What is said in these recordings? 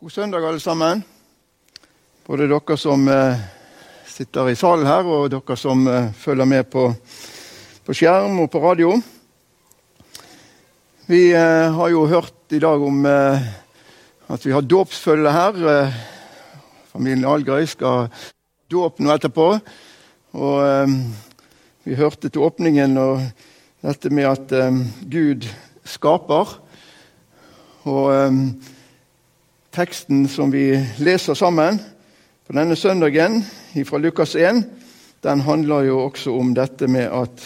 God søndag, alle sammen. Både dere som eh, sitter i salen her, og dere som eh, følger med på, på, skjerm og på radio. Vi eh, har jo hørt i dag om eh, at vi har dåpsfølge her. Eh, familien Algrøy skal dåp nå etterpå. Og eh, vi hørte til åpningen og dette med at Gud skaper. Og Teksten som vi leser sammen på denne søndagen fra Lukas 1, den handler jo også om dette med at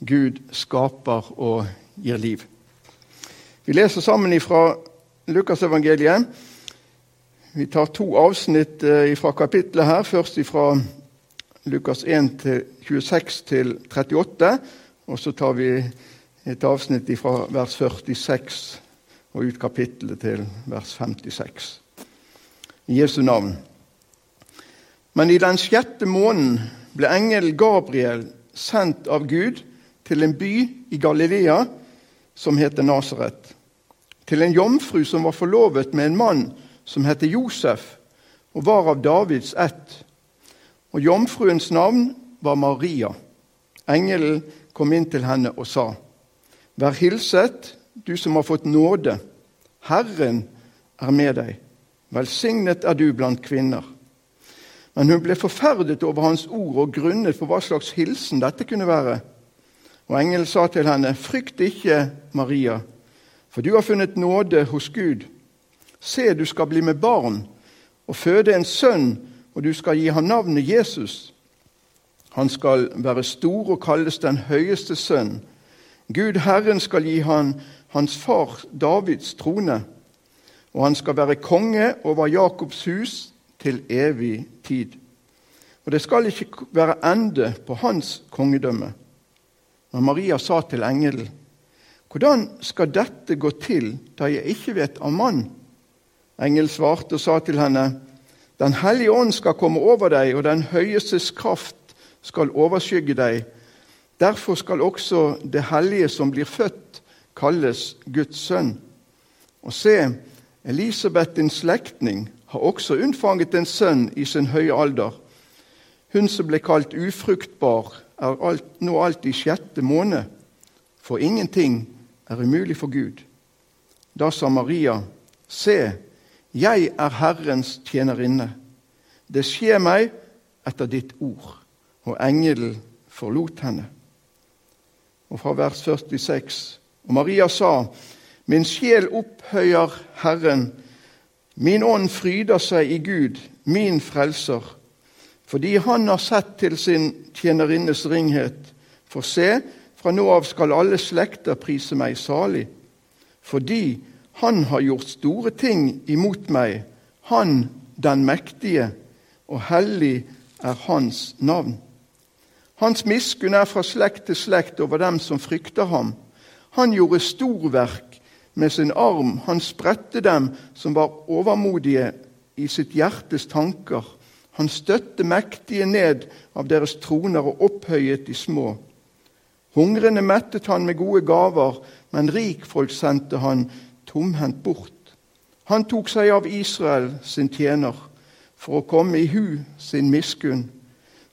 Gud skaper og gir liv. Vi leser sammen fra Lukasevangeliet. Vi tar to avsnitt eh, fra kapittelet her. Først fra Lukas 1 til 26 til 38. Og så tar vi et avsnitt fra vers 46 og ut kapittelet til vers 56. I Jesu navn. Men i den sjette måneden ble engelen Gabriel sendt av Gud til en by i Galilea som heter Nasaret. Til en jomfru som var forlovet med en mann som het Josef, og var av Davids ett. Og jomfruens navn var Maria. Engelen kom inn til henne og sa, Vær hilset, du som har fått nåde. Herren er med deg. Velsignet er du blant kvinner. Men hun ble forferdet over hans ord og grunnet på hva slags hilsen dette kunne være. Og engelen sa til henne, Frykt ikke, Maria, for du har funnet nåde hos Gud. Se, du skal bli med barn og føde en sønn, og du skal gi ham navnet Jesus. Han skal være stor og kalles den høyeste sønn. Gud Herren skal gi han hans far Davids trone, og han skal være konge over Jakobs hus til evig tid. Og det skal ikke være ende på hans kongedømme. Men Maria sa til engelen, hvordan skal dette gå til da jeg ikke vet av mann? Engelen svarte og sa til henne, Den hellige ånd skal komme over deg, og den høyestes kraft skal overskygge deg. Derfor skal også det hellige som blir født, kalles Guds sønn. Og se, Elisabeth, din slektning, har også unnfanget en sønn i sin høye alder. Hun som ble kalt ufruktbar, er alt, nå alt i sjette måned, for ingenting er umulig for Gud. Da sa Maria, Se, jeg er Herrens tjenerinne. Det skjer meg etter ditt ord. Og engelen forlot henne. Og fra vers 46 og Maria sa, Min sjel opphøyer Herren, min ånd fryder seg i Gud, min frelser, fordi Han har sett til sin tjenerinnes ringhet. For se, fra nå av skal alle slekter prise meg salig, fordi Han har gjort store ting imot meg, Han den mektige, og hellig er Hans navn. Hans miskunn er fra slekt til slekt over dem som frykter ham. Han gjorde storverk med sin arm. Han spredte dem som var overmodige i sitt hjertes tanker. Han støtte mektige ned av deres troner og opphøyet de små. Hungrende mettet han med gode gaver, men rikfolk sendte han tomhendt bort. Han tok seg av Israel, sin tjener, for å komme i hu sin miskunn,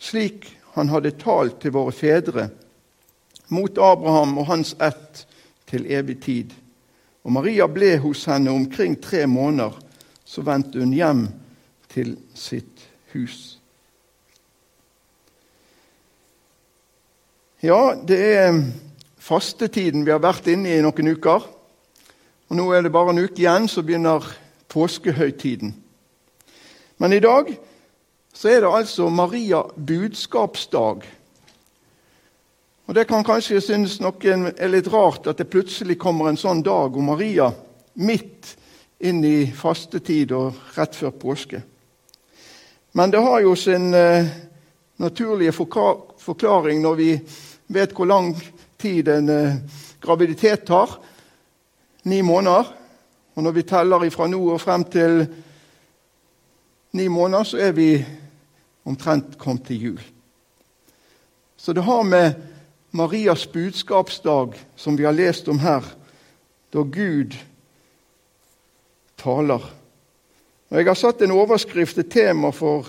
slik han hadde talt til våre fedre mot Abraham og hans ett til evig tid. Og Maria ble hos henne omkring tre måneder. Så vendte hun hjem til sitt hus. Ja, det er fastetiden vi har vært inne i noen uker. Og Nå er det bare en uke igjen, så begynner påskehøytiden. Men i dag så er det altså Maria budskapsdag. Og Det kan kanskje synes noen er litt rart at det plutselig kommer en sånn dag om Maria midt inn i fastetid og rett før påske. Men det har jo sin eh, naturlige forklaring når vi vet hvor lang tid en eh, graviditet tar. Ni måneder. Og når vi teller fra nå og frem til ni måneder, så er vi omtrent kommet til jul. Så det har med Marias budskapsdag, som vi har lest om her, da Gud taler. Og Jeg har satt en overskrift, et tema for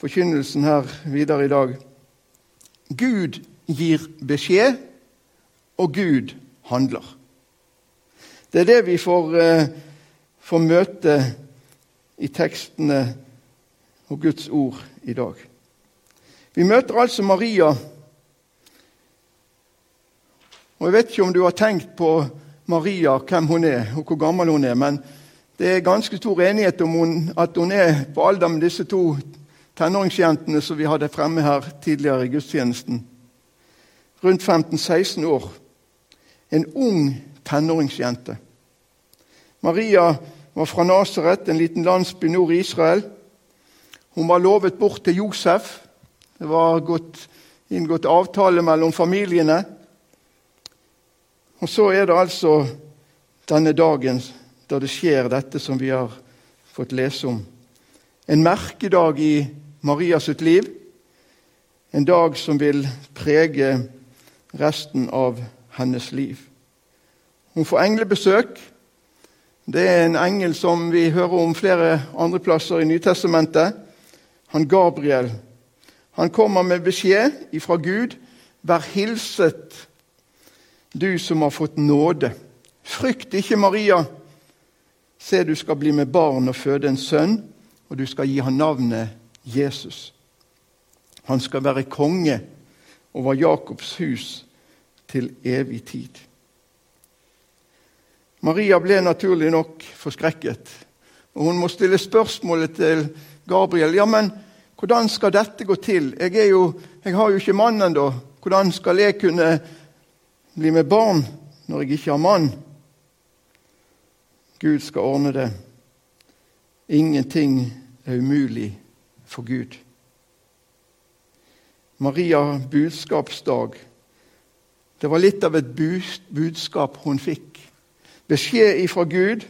forkynnelsen her videre i dag. Gud gir beskjed, og Gud handler. Det er det vi får, eh, får møte i tekstene og Guds ord i dag. Vi møter altså Maria. Og Jeg vet ikke om du har tenkt på Maria, hvem hun er og hvor gammel hun er. men det er ganske stor enighet om hun, at hun er på alder med disse to tenåringsjentene som vi hadde fremme her tidligere i gudstjenesten. Rundt 15-16 år. En ung tenåringsjente. Maria var fra Nasaret, en liten landsby nord i Israel. Hun var lovet bort til Josef. Det var gått, inngått avtale mellom familiene. Og så er det altså denne dagen da det skjer dette som vi har fått lese om. En merkedag i Marias liv. En dag som vil prege resten av hennes liv. Hun får englebesøk. Det er en engel som vi hører om flere andre plasser i Nytestamentet. Han Gabriel. Han kommer med beskjed ifra Gud. Vær hilset, du som har fått nåde. Frykt ikke, Maria. Se, du skal bli med barn og føde en sønn, og du skal gi ham navnet Jesus. Han skal være konge over Jakobs hus til evig tid. Maria ble naturlig nok forskrekket, og hun må stille spørsmålet til Gabriel. Ja, men hvordan skal dette gå til? Jeg, jo, jeg har jo ikke mann ennå. Hvordan skal jeg kunne bli med barn når jeg ikke har mann? Gud skal ordne det. Ingenting er umulig for Gud. Maria budskapsdag. Det var litt av et budskap hun fikk. Beskjed ifra Gud.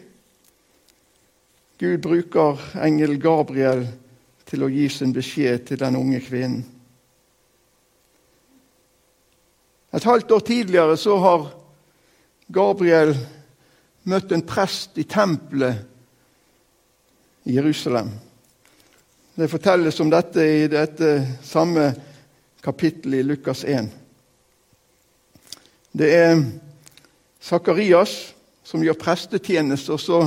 Gud bruker engel Gabriel til å gi sin beskjed til den unge kvinnen. Et halvt år tidligere så har Gabriel møtt en prest i tempelet i Jerusalem. Det fortelles om dette i dette samme kapittelet i Lukas 1. Det er Sakarias som gjør prestetjeneste, og så,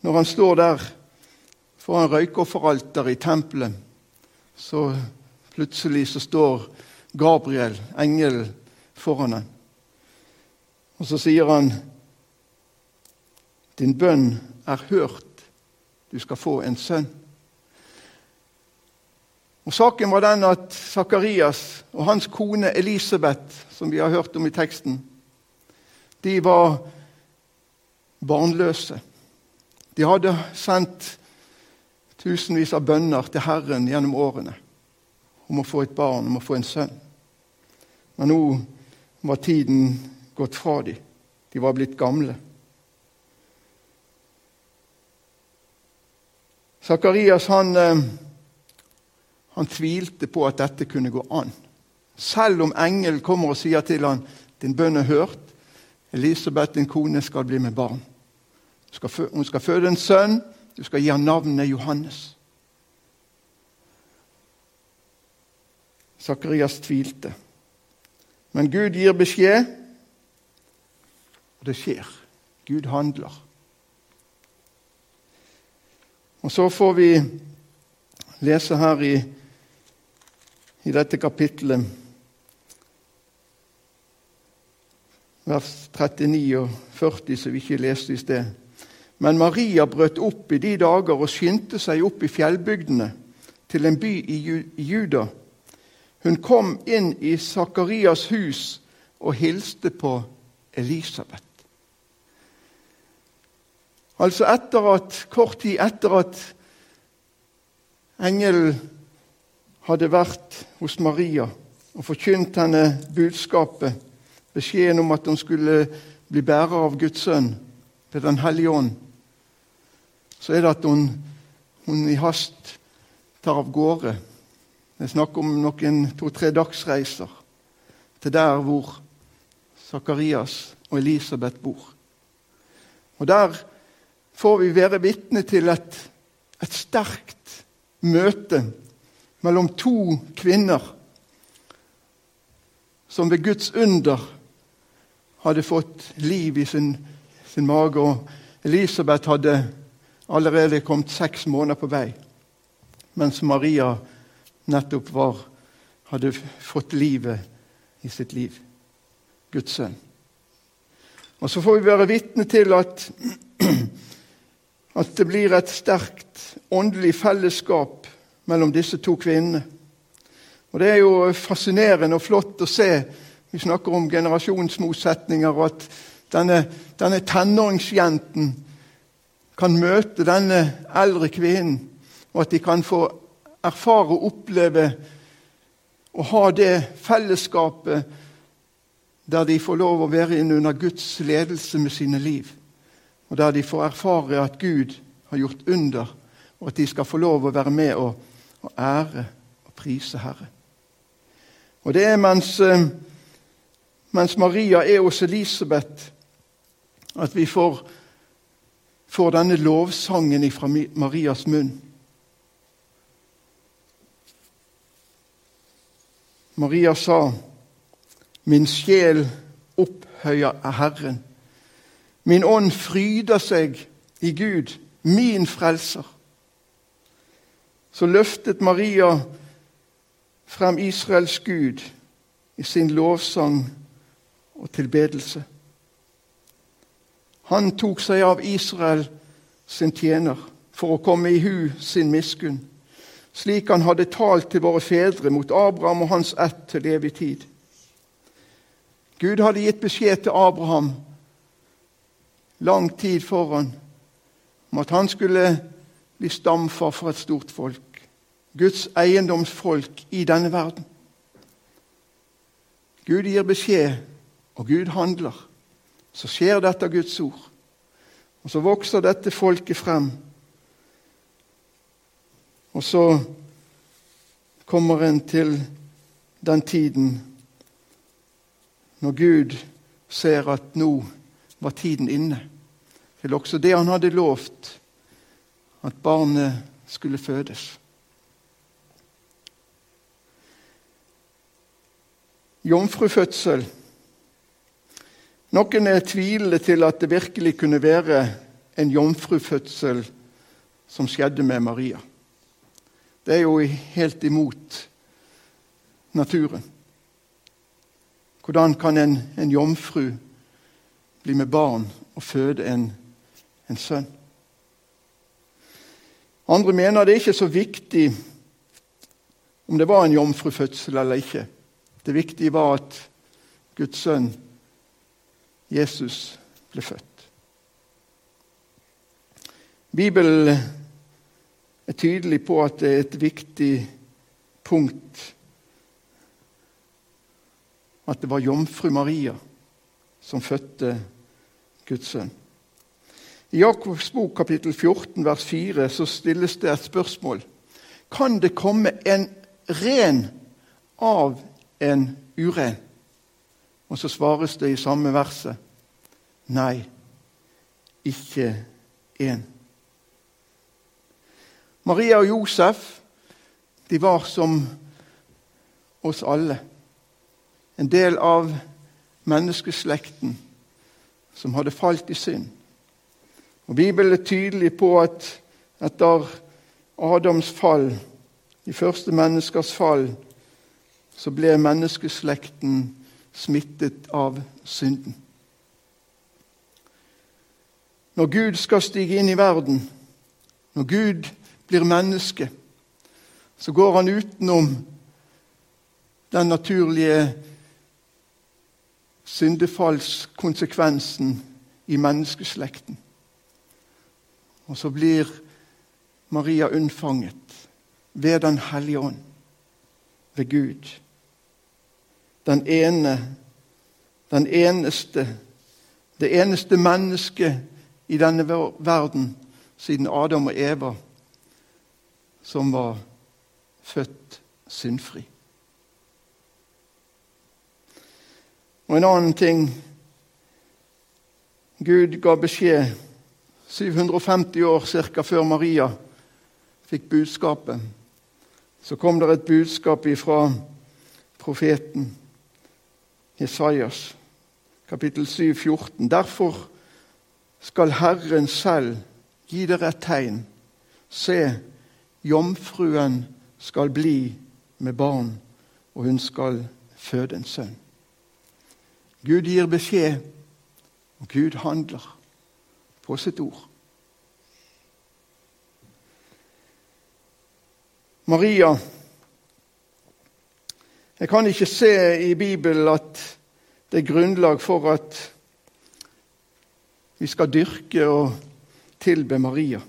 når han står der foran røykofferalteret i tempelet, så plutselig så står Gabriel, engelen, foran ham. Og så sier han din bønn er hørt. Du skal få en sønn. Og Saken var den at Sakarias og hans kone Elisabeth, som vi har hørt om i teksten, de var barnløse. De hadde sendt tusenvis av bønner til Herren gjennom årene om å få et barn, om å få en sønn. Men nå var tiden gått fra dem. De var blitt gamle. Sakarias han, eh, han tvilte på at dette kunne gå an. Selv om engelen kommer og sier til ham din bønn er hørt, Elisabeth, din kone, skal bli med barn. Hun skal føde en sønn, du skal gi ham navnet Johannes. Sakarias tvilte. Men Gud gir beskjed, og det skjer. Gud handler. Og så får vi lese her i, i dette kapittelet vers 39 og 40, som vi ikke leste i sted. Men Maria brøt opp i de dager og skyndte seg opp i fjellbygdene, til en by i Juda. Hun kom inn i Sakarias hus og hilste på Elisabeth. Altså etter at, kort tid etter at engelen hadde vært hos Maria og forkynt henne budskapet, beskjeden om at hun skulle bli bærer av Guds sønn ved Den hellige ånd, så er det at hun, hun i hast tar av gårde. Det er snakk om noen to-tre dagsreiser til der hvor Sakarias og Elisabeth bor. Og Der får vi være vitne til et, et sterkt møte mellom to kvinner som ved Guds under hadde fått liv i sin, sin mage. Og Elisabeth hadde allerede kommet seks måneder på vei, mens Maria nettopp var, hadde fått livet i sitt liv. Guds sønn. Og så får vi være vitne til at, at det blir et sterkt åndelig fellesskap mellom disse to kvinnene. Og Det er jo fascinerende og flott å se. Vi snakker om generasjonsmotsetninger, og at denne, denne tenåringsjenten kan møte denne eldre kvinnen, og at de kan få erfare og oppleve å ha det fellesskapet der de får lov å være inne under Guds ledelse med sine liv. Og der de får erfare at Gud har gjort under, og at de skal få lov å være med og, og ære og prise Herre. Og det er mens, eh, mens Maria er hos Elisabeth, at vi får, får denne lovsangen fra Marias munn. Maria sa Min sjel opphøyer Herren. Min ånd fryder seg i Gud, min frelser. Så løftet Maria frem Israels Gud i sin lovsang og tilbedelse. Han tok seg av Israel sin tjener for å komme i hu sin miskunn, slik han hadde talt til våre fedre mot Abraham og hans ett til evig tid. Gud hadde gitt beskjed til Abraham lang tid foran om at han skulle bli stamfar for et stort folk. Guds eiendomsfolk i denne verden. Gud gir beskjed, og Gud handler. Så skjer dette Guds ord. Og så vokser dette folket frem. Og så kommer en til den tiden når Gud ser at nå var tiden inne til også det han hadde lovt, at barnet skulle fødes. Jomfrufødsel. Noen er tvilende til at det virkelig kunne være en jomfrufødsel som skjedde med Maria. Det er jo helt imot naturen. Hvordan kan en, en jomfru bli med barn og føde en, en sønn? Andre mener det er ikke så viktig om det var en jomfrufødsel eller ikke. Det viktige var at Guds sønn, Jesus, ble født. Bibelen er tydelig på at det er et viktig punkt at det var jomfru Maria som fødte Guds sønn. I Jakobs bok kapittel 14 vers 4 så stilles det et spørsmål. Kan det komme en ren av en uren? Og så svares det i samme verset nei, ikke én. Maria og Josef de var som oss alle en del av menneskeslekten som hadde falt i synd. Og Bibelen er tydelig på at etter Adams fall, de første menneskers fall, så ble menneskeslekten smittet av synden. Når Gud skal stige inn i verden, når Gud blir menneske, så går han utenom den naturlige syndefallskonsekvensen i menneskeslekten. Og så blir Maria unnfanget ved Den hellige ånd, ved Gud. Den ene, den eneste, det eneste mennesket i denne verden siden Adam og Eva som var født syndfri. Og en annen ting Gud ga beskjed 750 år ca. før Maria fikk budskapet, så kom det et budskap fra profeten Jesajas, kapittel 7, 14. Derfor skal Herren selv gi dere et tegn. Se, jomfruen skal bli med barn, og hun skal føde en sønn. Gud gir beskjed, og Gud handler på sitt ord. Maria Jeg kan ikke se i Bibelen at det er grunnlag for at vi skal dyrke og tilbe Maria.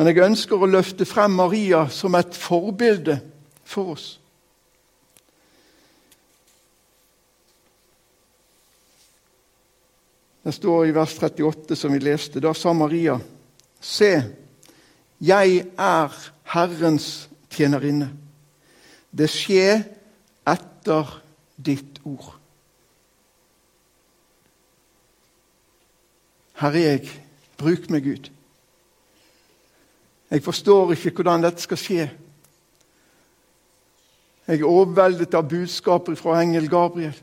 Men jeg ønsker å løfte frem Maria som et forbilde for oss. Det står i vers 38, som vi leste. Da sa Maria, Se, jeg er Herrens tjenerinne. Det skjer etter ditt ord. Her er jeg. Bruk meg, Gud. Jeg forstår ikke hvordan dette skal skje. Jeg er overveldet av budskapet fra engel Gabriel.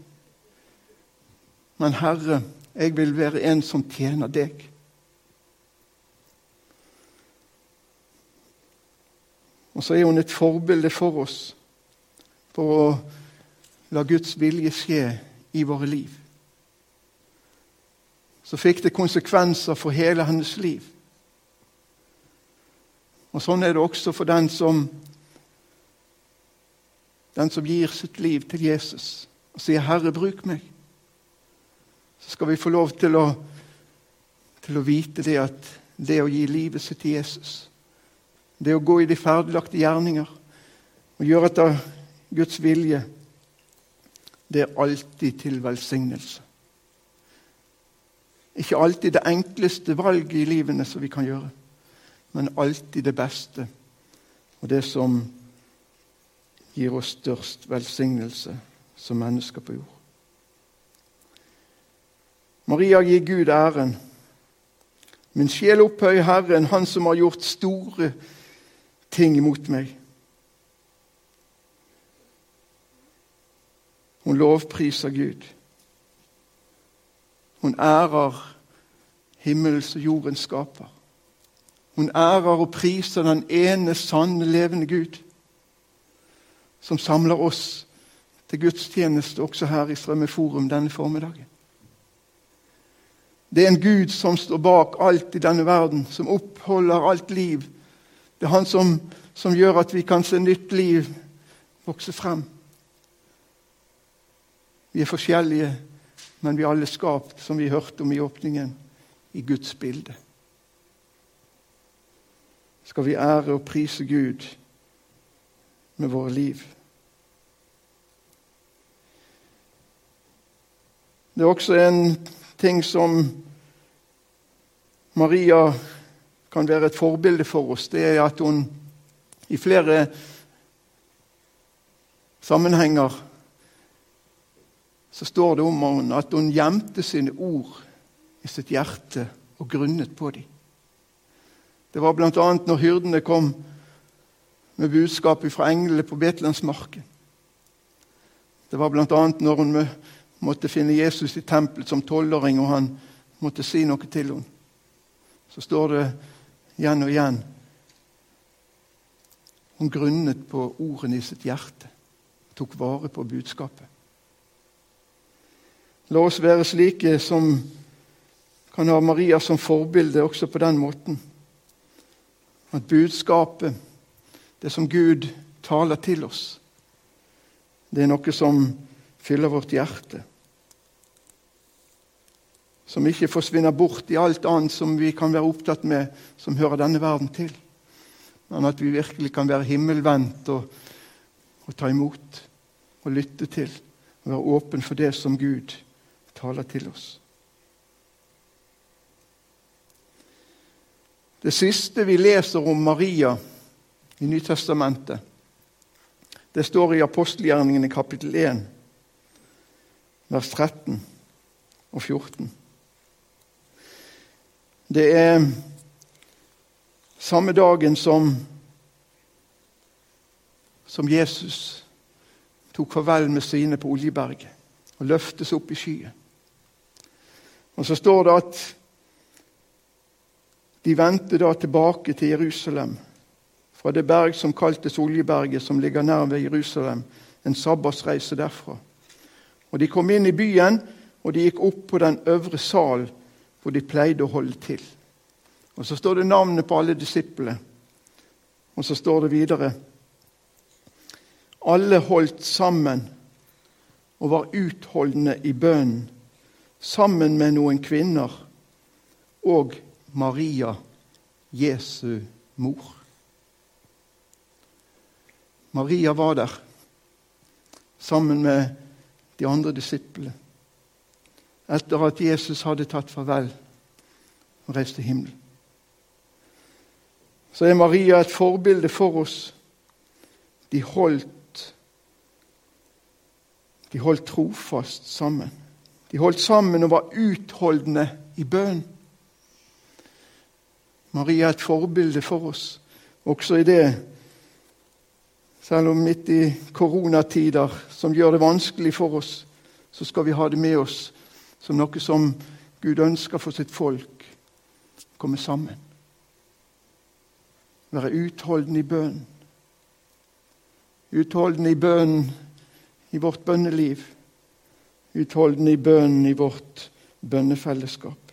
Men Herre, jeg vil være en som tjener deg. Og så er hun et forbilde for oss for å la Guds vilje skje i våre liv. Så fikk det konsekvenser for hele hennes liv. Og Sånn er det også for den som, den som gir sitt liv til Jesus og sier 'Herre, bruk meg' så skal vi få lov til å, til å vite det at det å gi livet sitt til Jesus, det å gå i de ferdiglagte gjerninger og gjøre etter Guds vilje, det er alltid til velsignelse. Ikke alltid det enkleste valget i livene som vi kan gjøre, men alltid det beste og det som gir oss størst velsignelse som mennesker på jord. Maria gir Gud æren. Min sjel opphøy Herren, Han som har gjort store ting imot meg. Hun lovpriser Gud. Hun ærer himmels og jordens skaper. Hun ærer og priser den ene sanne, levende Gud, som samler oss til gudstjeneste også her i Strømmeforum denne formiddagen. Det er en Gud som står bak alt i denne verden, som oppholder alt liv. Det er Han som, som gjør at vi kan se nytt liv vokse frem. Vi er forskjellige, men vi er alle skapt, som vi hørte om i åpningen, i Guds bilde. Skal vi ære og prise Gud med våre liv? Det er også en ting som Maria kan være et forbilde for oss. Det er at hun i flere sammenhenger så står det om henne at hun gjemte sine ord i sitt hjerte og grunnet på dem. Det var bl.a. når hyrdene kom med budskapet fra englene på Betlehemsmarken. Det var bl.a. når hun måtte finne Jesus i tempelet som tolvåring, og han måtte si noe til henne. Så står det igjen og igjen Hun grunnet på ordene i sitt hjerte, tok vare på budskapet. La oss være slike som kan ha Maria som forbilde også på den måten. At budskapet, det som Gud taler til oss, det er noe som fyller vårt hjerte. Som ikke forsvinner bort i alt annet som vi kan være opptatt med, som hører denne verden til. Men at vi virkelig kan være himmelvendt og, og ta imot og lytte til. Og være åpen for det som Gud taler til oss. Det siste vi leser om Maria i Nytestamentet, det står i apostelgjerningene kapittel 1 vers 13 og 14. Det er Samme dagen som, som Jesus tok farvel med sine på Oljeberget og løftes opp i skyen. Og Så står det at de vendte da tilbake til Jerusalem fra det berg som kaltes Oljeberget, som ligger nær ved Jerusalem, en sabbatsreise derfra. Og De kom inn i byen, og de gikk opp på den øvre sal hvor de pleide å holde til. Og Så står det navnet på alle disiplene. Og så står det videre Alle holdt sammen og var utholdende i bønnen, sammen med noen kvinner og Maria, Jesu mor. Maria var der sammen med de andre disiplene etter at Jesus hadde tatt farvel og reist til himmelen. Så er Maria et forbilde for oss. De holdt, de holdt trofast sammen. De holdt sammen og var utholdende i bønn. Maria er et forbilde for oss også i det selv om midt i koronatider som gjør det vanskelig for oss, så skal vi ha det med oss som noe som Gud ønsker for sitt folk. Komme sammen. Være utholdende i bønnen. Utholdende i bønnen i vårt bønneliv. Utholdende i bønnen i vårt bønnefellesskap.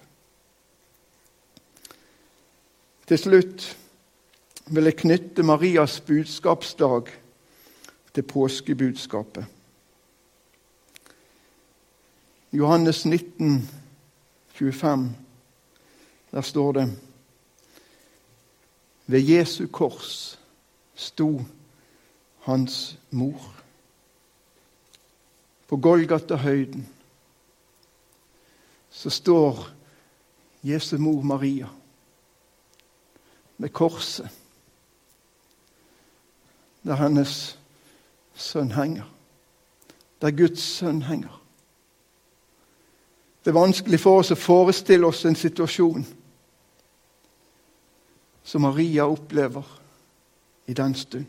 Til slutt vil jeg knytte Marias budskapsdag til påskebudskapet. Johannes 19, 25, der står det Ved Jesu kors sto hans mor. På Golgata-høyden så står Jesu mor Maria med korset, der hennes sønn henger. Der Guds sønn henger. Det er vanskelig for oss å forestille oss en situasjon som Maria opplever i den stund.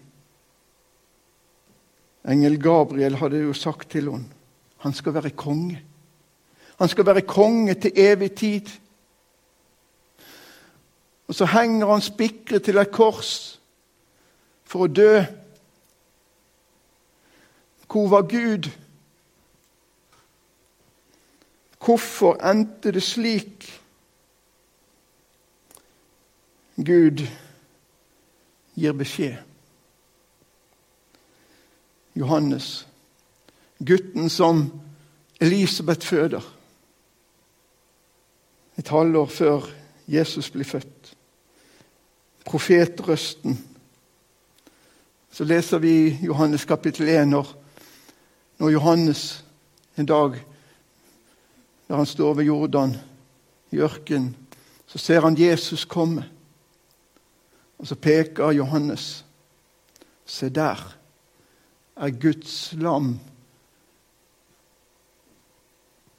Engel Gabriel hadde jo sagt til henne han skal være konge. Han skal være konge til evig tid. Og så henger han spikret til et kors for å dø hvor var Gud? Hvorfor endte det slik? Gud gir beskjed. Johannes, gutten som Elisabeth føder et halvår før Jesus blir født. Profetrøsten. Så leser vi Johannes kapittel 1 når når Johannes en dag når han står ved Jordan i ørkenen, så ser han Jesus komme. Og så peker Johannes. Se der er Guds lam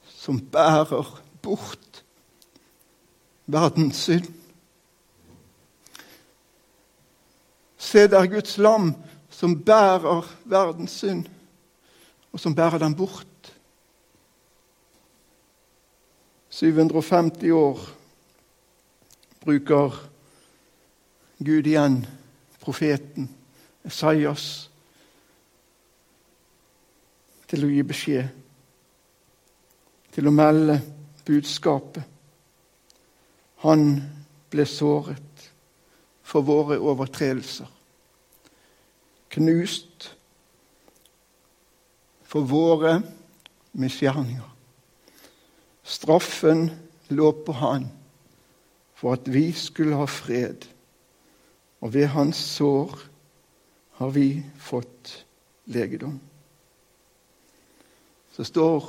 som bærer bort verdens synd. Se der Guds lam som bærer verdens synd og som bærer den bort. 750 år bruker Gud igjen profeten Esaias til å gi beskjed, til å melde budskapet. Han ble såret for våre overtredelser, knust for våre misgjerninger. Straffen lå på han for at vi skulle ha fred, og ved hans sår har vi fått legedom. Så står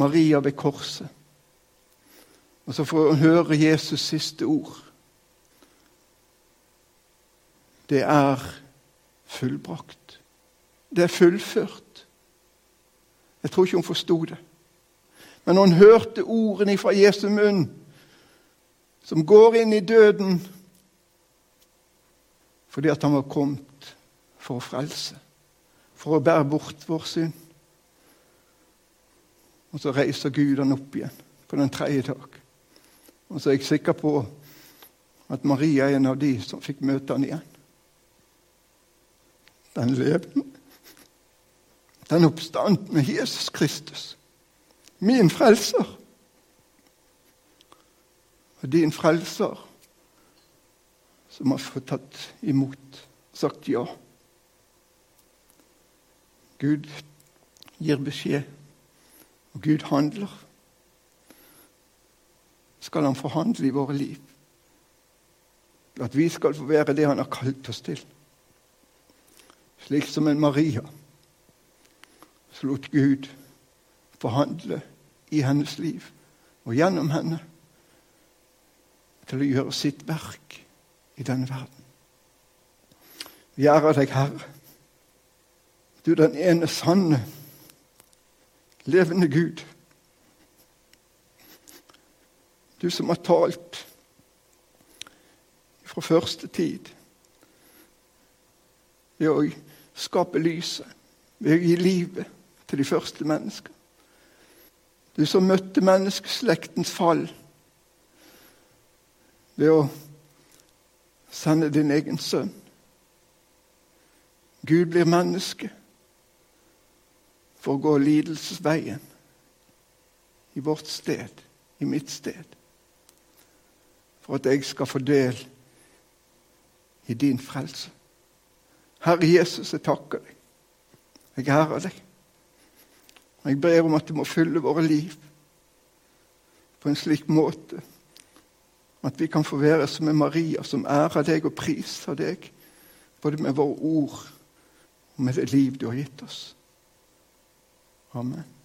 Maria ved korset, og så får hun høre Jesus' siste ord. Det er fullbrakt. Det er fullført. Jeg tror ikke hun forsto det. Men når hun hørte ordene fra Jesu munn, som går inn i døden Fordi at han var kommet for å frelse. For å bære bort vår synd. Og så reiser Gud han opp igjen på den tredje dag. Og så er jeg sikker på at Maria er en av de som fikk møte han igjen. Den levende. Den oppstandende Jesus Kristus. Min frelser. Og din frelser som har fått tatt imot, sagt ja. Gud gir beskjed, og Gud handler. Skal han forhandle i våre liv? At vi skal få være det han har kalt oss til. Slik som en Maria så lot Gud forhandle i hennes liv og gjennom henne til å gjøre sitt verk i denne verden. Vi ærer deg, Herre. Du den ene sanne, levende Gud. Du som har talt fra første tid ved å skape lyset, ved å gi livet til de første mennesker. Du som møtte menneskeslektens fall ved å sende din egen sønn. Gud blir menneske for å gå lidelsesveien i vårt sted, i mitt sted for at jeg skal få del i din frelse. Herre Jesus, jeg takker deg. Jeg ærer deg. Og jeg ber om at du må fylle våre liv på en slik måte at vi kan få være som en Maria, som ærer deg og priser deg, både med våre ord og med det liv du har gitt oss. Amen.